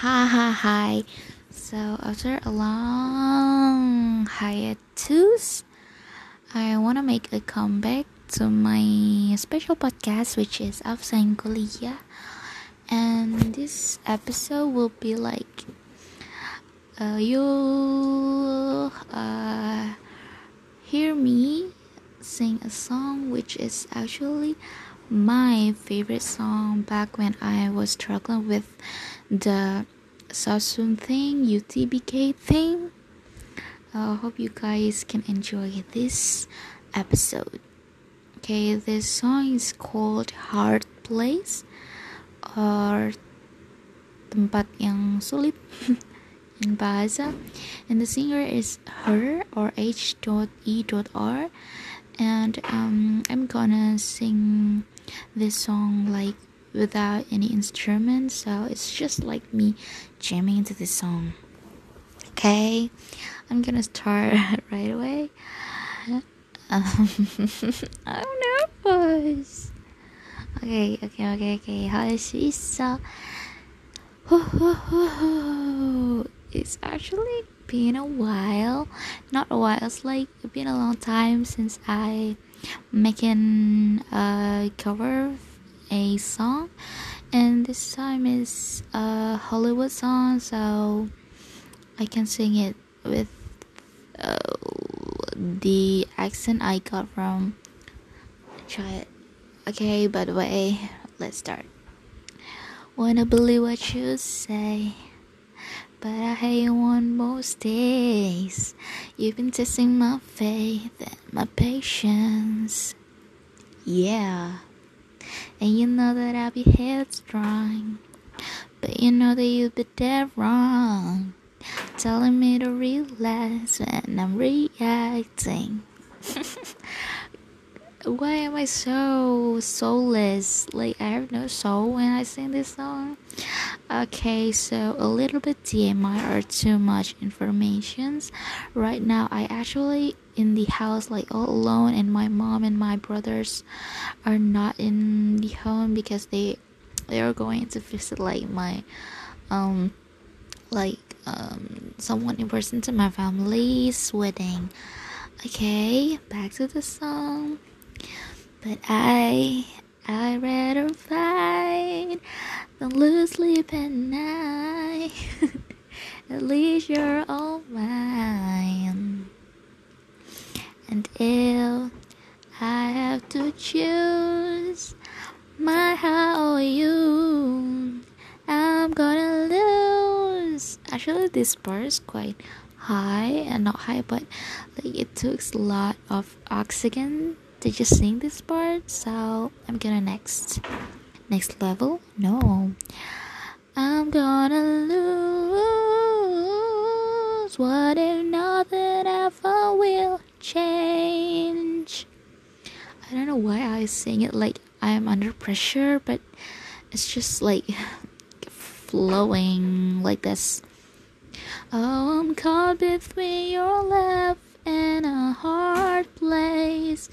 Hi, hi, hi. So, after a long hiatus, I want to make a comeback to my special podcast, which is Afsain Kuliah. And this episode will be like uh, you'll uh, hear me sing a song which is actually my favorite song back when I was struggling with the Samsung thing, UTBK thing. I uh, hope you guys can enjoy this episode. Okay, this song is called Hard Place or tempat yang sulit in bahasa, and the singer is her or H.E.R. And um, I'm gonna sing this song like without any instruments so it's just like me jamming into this song. Okay i'm gonna start right away. Um, i'm nervous okay okay okay okay. How so it's actually been a while not a while it's like it's been a long time since i making a cover a song. And this time is a hollywood song so i can sing it with uh, the accent i got from try it. Okay by the way let's start. Wanna believe what you say but I hate you on most days. You've been testing my faith and my patience. Yeah. And you know that I'll be headstrong. But you know that you've be dead wrong. Telling me to relax when I'm reacting. why am I so soulless? Like I have no soul when I sing this song. Okay, so a little bit TMI or too much informations. Right now, I actually in the house like all alone, and my mom and my brothers are not in the home because they they are going to visit like my um like um someone important to my family's wedding. Okay, back to the song. But I, I rather fight than lose sleep at night. at least you're all mine. And if I have to choose my how or you, I'm gonna lose. Actually, this part is quite high and not high, but like it takes a lot of oxygen did you sing this part? So I'm gonna next. Next level? No. I'm gonna lose what if nothing ever will change. I don't know why I sing it like I am under pressure, but it's just like flowing like this. Oh, I'm caught between your love and a hard place.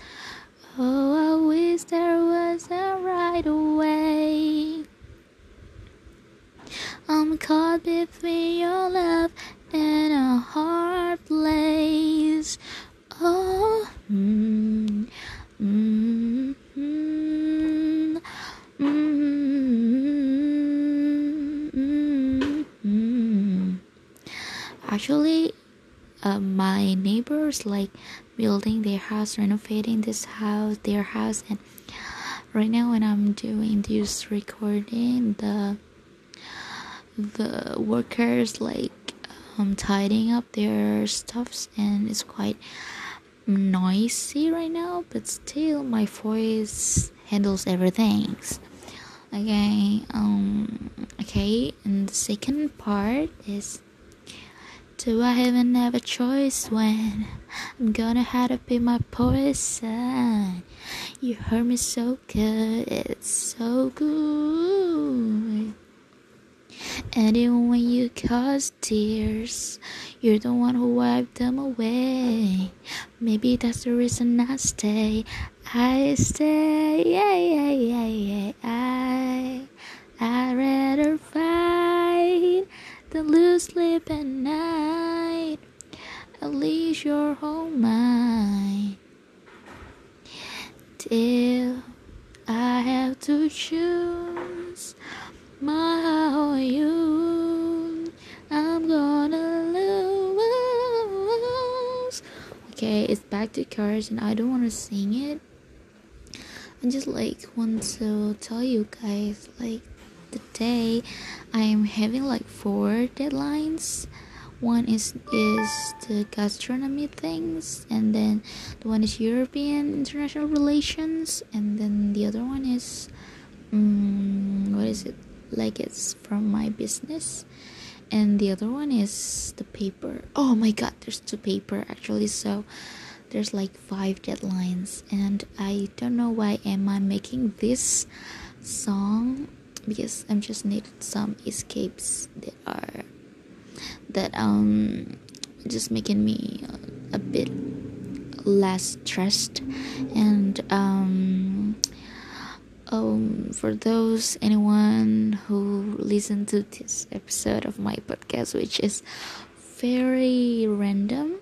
Oh, I wish there was a right way. I'm caught between your love and a hard place. Oh, mm, mm, mm, mm, Actually, uh, my neighbors like building their house renovating this house their house and right now when i'm doing this recording the the workers like um tidying up their stuffs and it's quite noisy right now but still my voice handles everything. Okay um okay and the second part is do I even have a choice when I'm gonna have to be my poison? You hurt me so good, it's so good. And even when you cause tears, you're the one who wiped them away. Maybe that's the reason I stay. I stay, yeah, yeah, yeah, yeah. I, I'd rather fight Then lose sleep at night. At least you're home mine. Till I have to choose my you. I'm gonna lose. Okay, it's back to cars, and I don't want to sing it. I just like want to tell you guys like today I am having like four deadlines. One is is the gastronomy things, and then the one is European international relations, and then the other one is um, what is it? Like it's from my business, and the other one is the paper. Oh my god, there's two paper actually. So there's like five deadlines and i don't know why am i making this song because i'm just need some escapes that are that um just making me a bit less stressed. And um um for those anyone who listened to this episode of my podcast which is very random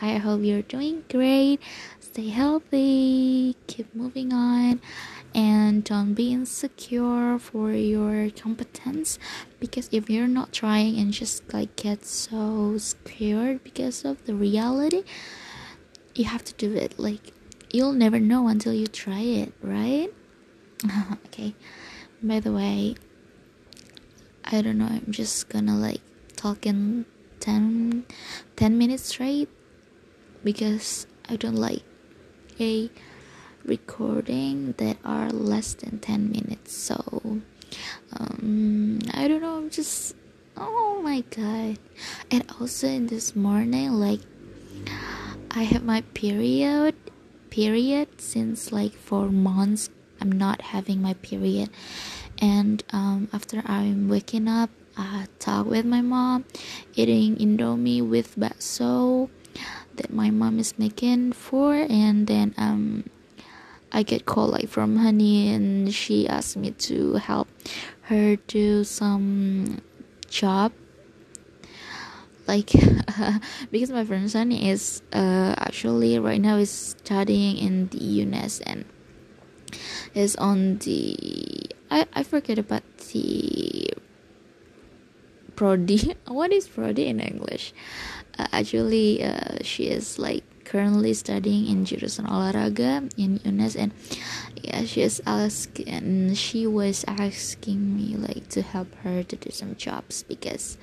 I hope you're doing great. Stay healthy, keep moving on, and don't be insecure for your competence because if you're not trying and just like get so scared because of the reality, you have to do it. Like, you'll never know until you try it, right? okay, by the way, I don't know, I'm just gonna like talk in 10, 10 minutes straight because I don't like a recording that are less than 10 minutes so um, I don't know I'm just oh my god. And also in this morning like I have my period period since like four months I'm not having my period. And um, after I'm waking up I talk with my mom eating indomie with bakso that my mom is making for and then um I get call like from honey and she asked me to help her do some job. Like because my friend Sunny is uh, actually right now is studying in the UNNES and is on the I, I forget about the Prodi. What is Prodi in English? Uh, actually uh, she is like currently studying in jurusan olahraga in UNNES and yeah she is asking and she was asking me like to help her to do some jobs because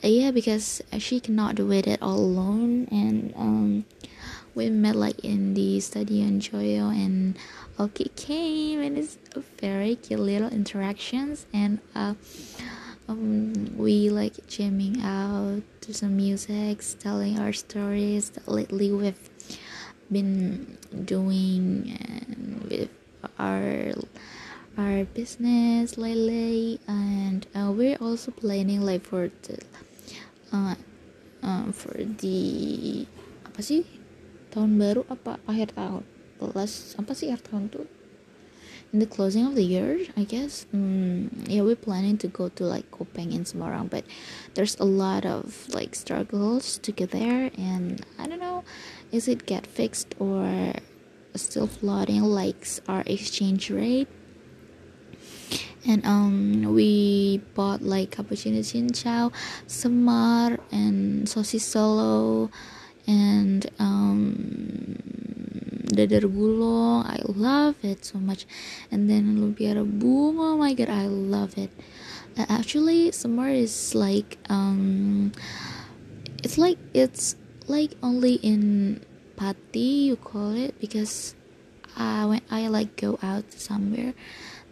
yeah because she cannot do it all alone and um we met like in the Stadion Joyo and okay came and it's very cute little interactions and uh um, we like jamming out to some music, telling our stories that lately we've been doing and with our our business lately and uh, we're also planning like for the uh, uh, for the apa sih? Tahun baru apa? Akhir tahun. Plus apa sih akhir tahun tuh in the closing of the year i guess? Mm, yeah we're planning to go to like Kopeng and Semarang but there's a lot of like struggles to get there and i don't know is it get fixed or still flooding? Likes our exchange rate? And um we bought like cappuccino cincau semar and sosis solo and um dadar gulung I love it so much. And then lumpia rebung oh my god I love it. Uh, actually summer is like um it's like it's like only in Pati you call it because uh, when I like go out somewhere.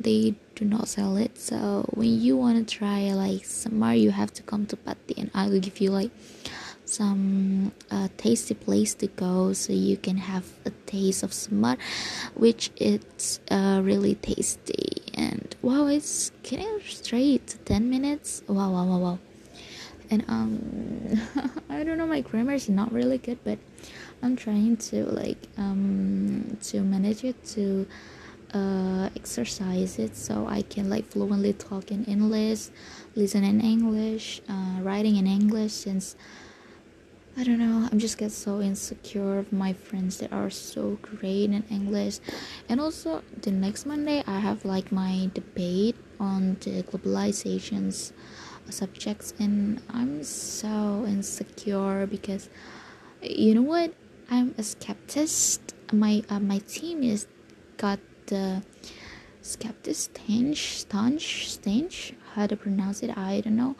They do not sell it. So when you want to try like summer you have to come to Pati and I will give you like some uh, tasty place to go so you can have a taste of smart which it's uh, really tasty. And wow it's getting straight to 10 minutes? Wow wow wow wow. And um i don't know my grammar is not really good but i'm trying to like um to manage it to uh, exercise it so I can like fluently talk in English, listen in English, uh, writing in English since I don't know, I'm just get so insecure of my friends that are so great in English. And also the next Monday I have like my debate on the globalizations subjects and I'm so insecure because you know what? I'm a skeptist. My uh, my team is got the skeptic stench stench stench how to pronounce it I don't know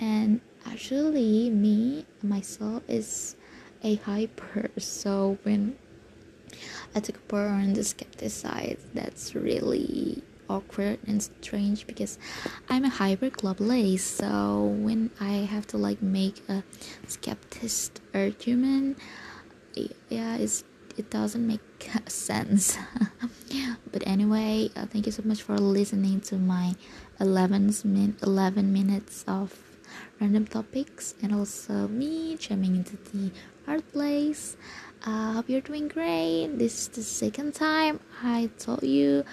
and actually me myself is a hyper so when I took a on the skeptic side that's really awkward and strange because I'm a hyper globalist so when I have to like make a skeptic argument yeah it's it doesn't make sense. But anyway uh, thank you so much for listening to my 11 min 11 minutes of random topics and also me jamming into the art place. I uh, hope you're doing great. This is the second time i told you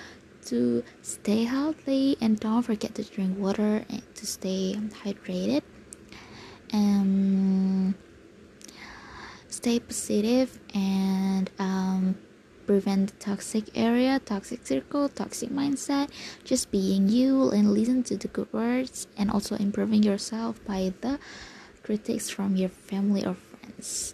to stay healthy and don't forget to drink water and to stay hydrated. Um stay positive and um, prevent the toxic area, toxic circle, toxic mindset. Just being you and listen to the good words and also improving yourself by the critics from your family or friends.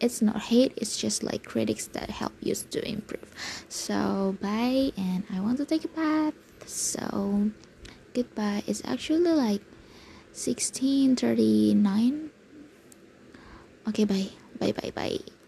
It's not hate, it's just like critics that help you to improve. So, bye, and I want to take a bath. So, goodbye. It's actually like 16:39. Okay, bye. Bye bye bye.